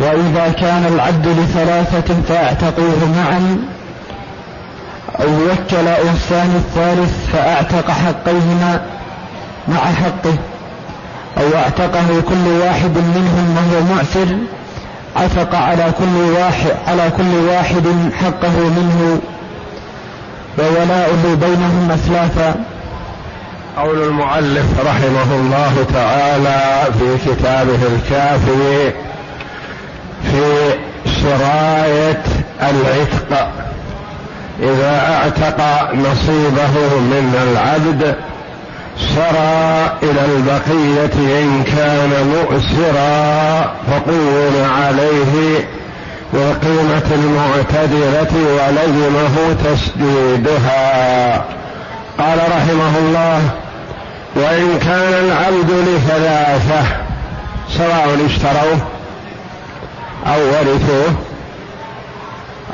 وإذا كان العبد لثلاثة فأعتقوه معا أو وكل إنسان الثالث فأعتق حقيهما مع حقه أو اعتقه كل واحد منهم وهو معسر عتق على كل واحد على كل واحد حقه منه. وولاؤه بينهم أسلافا. قول المؤلف رحمه الله تعالى في كتابه الكافي في سراية العتق. إذا اعتق نصيبه من العبد سرى إلى البقية إن كان مؤسرا فقوم عليه بالقيمة المعتدلة ولزمه تسديدها قال رحمه الله وإن كان العبد لثلاثة سواء اشتروه أو ورثوه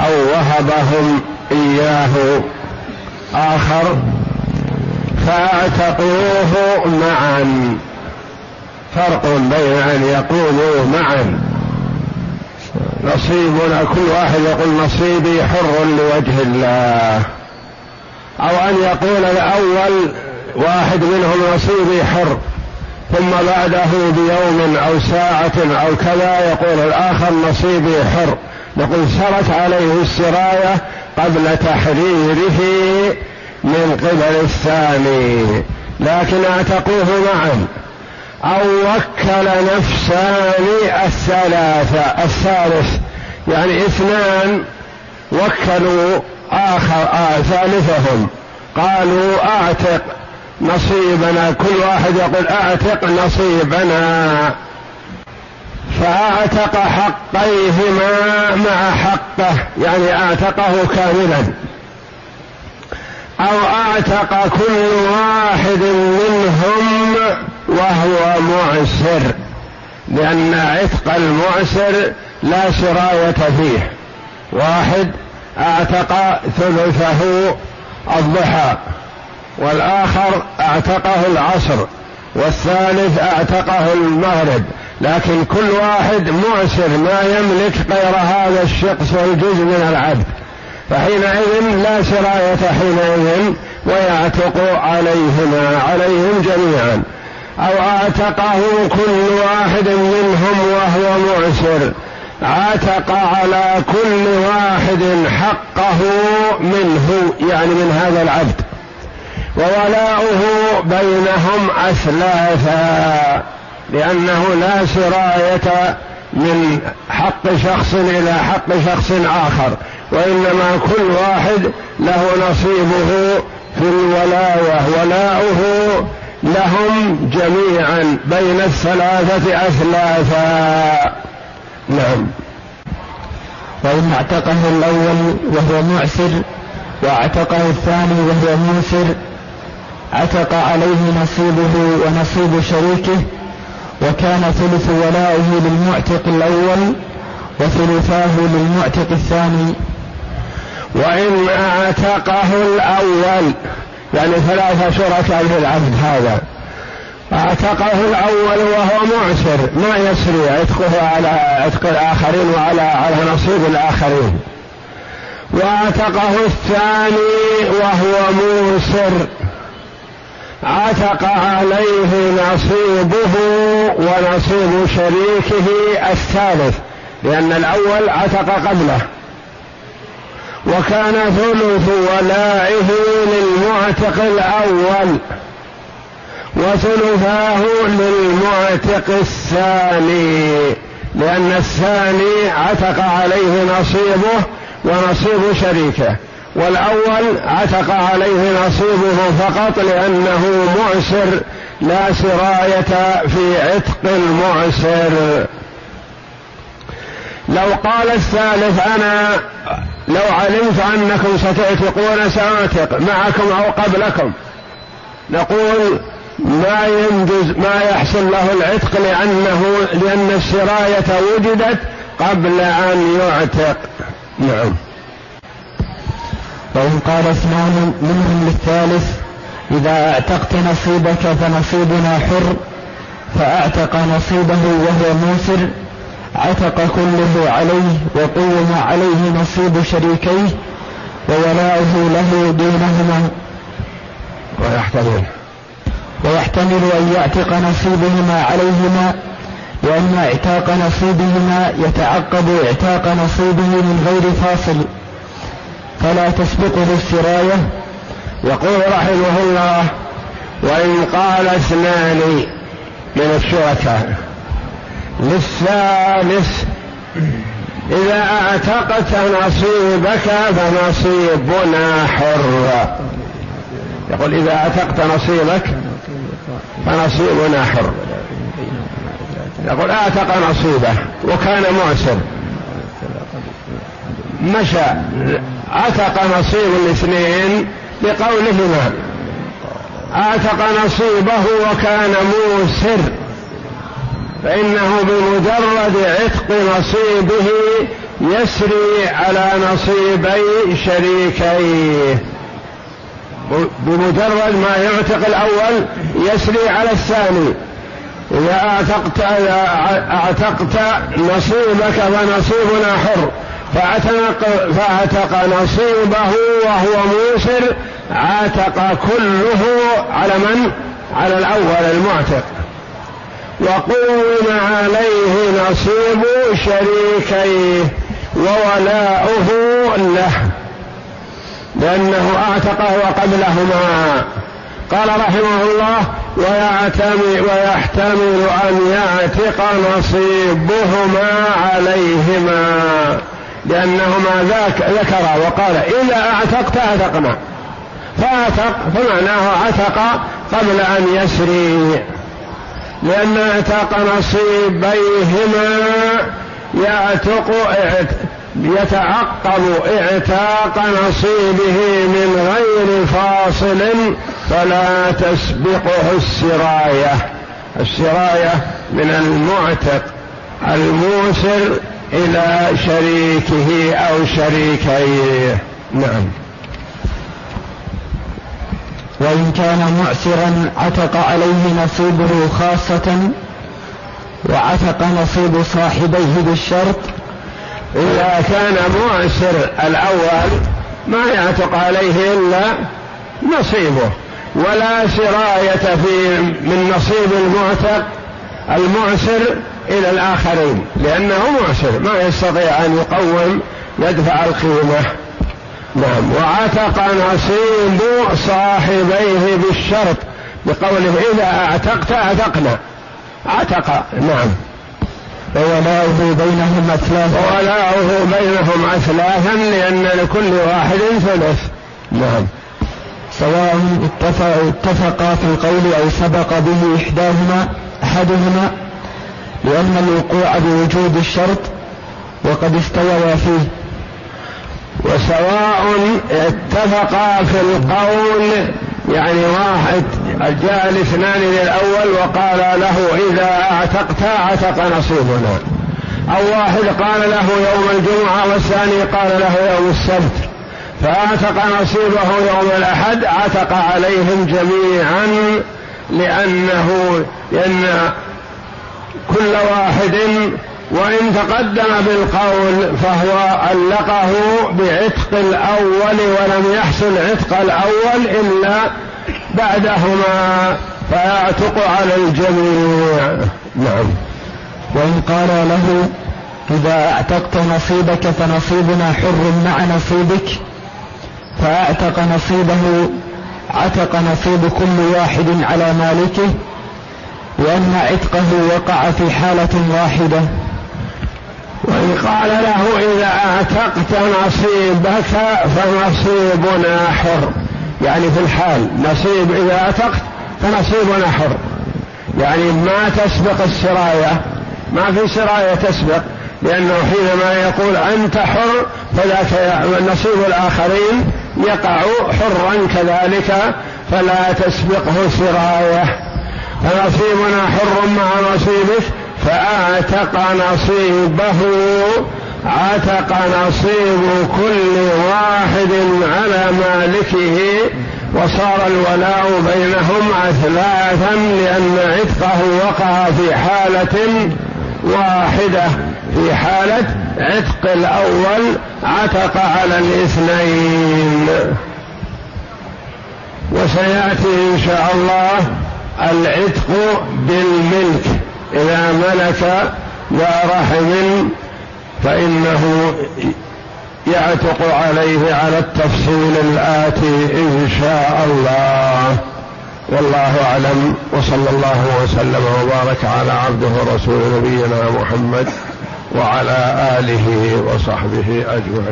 أو وهبهم إياه آخر فاعتقوه معا. فرق بين أن يقولوا معا. نصيبنا كل واحد يقول نصيبي حر لوجه الله. أو أن يقول الأول واحد منهم نصيبي حر. ثم بعده بيوم أو ساعة أو كذا يقول الآخر نصيبي حر. نقول سرت عليه السراية قبل تحريره من قبل الثاني. لكن أعتقوه معا. أو وكل نفسان الثلاثة. الثالث يعني اثنان وكلوا آخر آه ثالثهم. قالوا أعتق نصيبنا كل واحد يقول أعتق نصيبنا. فأعتق حقيهما مع حقه يعني أعتقه كاملا. أو أعتق كل واحد منهم وهو معسر لأن عتق المعسر لا سرايه فيه. واحد أعتق ثلثه الضحى. والآخر اعتقه العصر والثالث اعتقه المغرب لكن كل واحد معسر ما يملك غير هذا الشقص والجزء من العبد. فحينئذ لا سراية حينئذ ويعتق عليهما عليهم جميعا. أو اعتقه كل واحد منهم وهو معسر عتق على كل واحد حقه منه يعني من هذا العبد. وولاؤه بينهم أثلاثا لأنه لا سراية من حق شخص إلى حق شخص آخر وإنما كل واحد له نصيبه في الولاية. ولاؤه لهم جميعا بين الثلاثة أثلاثا. نعم. وإن اعتقه الأول وهو معسر واعتقه الثاني وهو موسر عتق عليه نصيبه ونصيب شريكه وكان ثلث ولائه للمعتق الأول وثلثاه للمعتق الثاني. وإن أعتقه الأول يعني ثلاثة شركاء في العبد هذا. أعتقه الأول وهو معسر ما يسري عتقه على عتق الآخرين وعلى على نصيب الآخرين. وأعتقه الثاني وهو موسر. عتق عليه نصيبه ونصيب شريكه الثالث لأن الأول عتق قبله. وكان ثلث ولائه للمعتق الأول وثلثاه للمعتق الثاني لأن الثاني عتق عليه نصيبه ونصيب شريكه. والأول عتق عليه نصيبه فقط لأنه معسر لا سراية في عتق المعسر لو قال الثالث أنا لو علمت أنكم ستعتقون سأعتق معكم أو قبلكم. نقول ما ينجز ما يحصل له العتق لأنه لأن السراية وجدت قبل أن يعتق. نعم. وإن قال اثنان منهم للثالث إذا أعتقت نصيبك فنصيبنا حر فأعتق نصيبه وهو موسر عتق كله عليه وقوم عليه نصيب شريكيه وولاؤه له دونهما ويحتمل. ويحتمل أن يعتق نصيبهما عليهما لأن اعتاق نصيبهما يتعقب اعتاق نصيبه من غير فاصل. فلا تسبقه السراية. يقول رحمه الله وإن قال اثنان من الشركاء. للثالث إذا أعتقت نصيبك فنصيبنا حر. يقول إذا أعتقت نصيبك فنصيبنا حر. يقول أعتق نصيبه وكان معسر. مشى. عتق نصيب الاثنين بقولهما. اعتق نصيبه وكان موسر. فإنه بمجرد عتق نصيبه يسري على نصيبي شريكيه. بمجرد ما يعتق الأول يسري على الثاني. إذا أعتقت أعتقت نصيبك فنصيبنا حر. فاعتق فاعتق نصيبه وهو موسر عتق كله على من؟ على الأول المعتق. وقوم عليه نصيب شريكيه وولاؤه له. لأنه أعتقه قبلهما. قال رحمه الله ويعتمد ويحتمل أن يعتق نصيبهما عليهما. لأنهما ذاك ذكر وقال إذا أعتقت أعتقنا. فأعتق فمعناه عتق قبل أن يسري. لأن اعتق نصيبيهما يعتق يتعقب اعتاق نصيبه من غير فاصل فلا تسبقه السراية. السراية من المعتق الموسر إلى شريكه أو شريكيه. نعم. وإن كان معسرا عتق عليه نصيبه خاصة وعتق نصيب صاحبيه بالشرط. إذا كان معسر الأول ما يعتق عليه إلا نصيبه. ولا سراية في من نصيب المعتق المعسر إلى الآخرين لأنه معسر ما يستطيع أن يقوم يدفع القيمة. نعم. وعتق نصيب صاحبيه بالشرط بقوله إذا أعتقت أعتقنا. عتق نعم. وولاؤه بينهم أثلاثا. وولاؤه بينهم أثلاثا لأن لكل واحد ثلث. نعم. سواء اتفقا في القول أو سبق به إحداهما أحدهما. لأن الوقوع بوجود الشرط وقد استوى فيه. وسواء اتفقا في القول يعني واحد جاء الاثنان للأول وقال له إذا أعتقت أعتق نصيبنا. أو واحد قال له يوم الجمعة والثاني قال له يوم السبت. فأعتق نصيبه يوم الأحد عتق عليهم جميعا لأنه لأن كل واحد وإن تقدم بالقول فهو علقه بعتق الأول ولم يحصل عتق الأول إلا بعدهما فيعتق على الجميع. نعم. وإن قال له إذا أعتقت نصيبك فنصيبنا حر مع نصيبك. فأعتق نصيبه عتق نصيب كل واحد على مالكه. لأن عتقه وقع في حالة واحدة. وإن قال له إذا أعتقت نصيبك فنصيبنا حر يعني في الحال نصيب إذا أعتقت فنصيبنا حر يعني ما تسبق السراية ما في سراية تسبق لأنه حينما يقول أنت حر فذاك نصيب الآخرين يقع حرا كذلك فلا تسبقه سراية. فنصيبنا حر مع نصيبك فأعتق نصيبه عتق نصيب كل واحد على مالكه وصار الولاء بينهم أثلاثا لأن عتقه وقع في حالة واحدة. في حالة عتق الأول عتق على الاثنين. وسيأتي إن شاء الله العتق بالملك. إذا ملك ذا رحم فإنه يعتق عليه على التفصيل الآتي إن شاء الله. والله أعلم. وصلى الله وسلم وبارك على عبده ورسول نبينا محمد وعلى آله وصحبه أجمعين.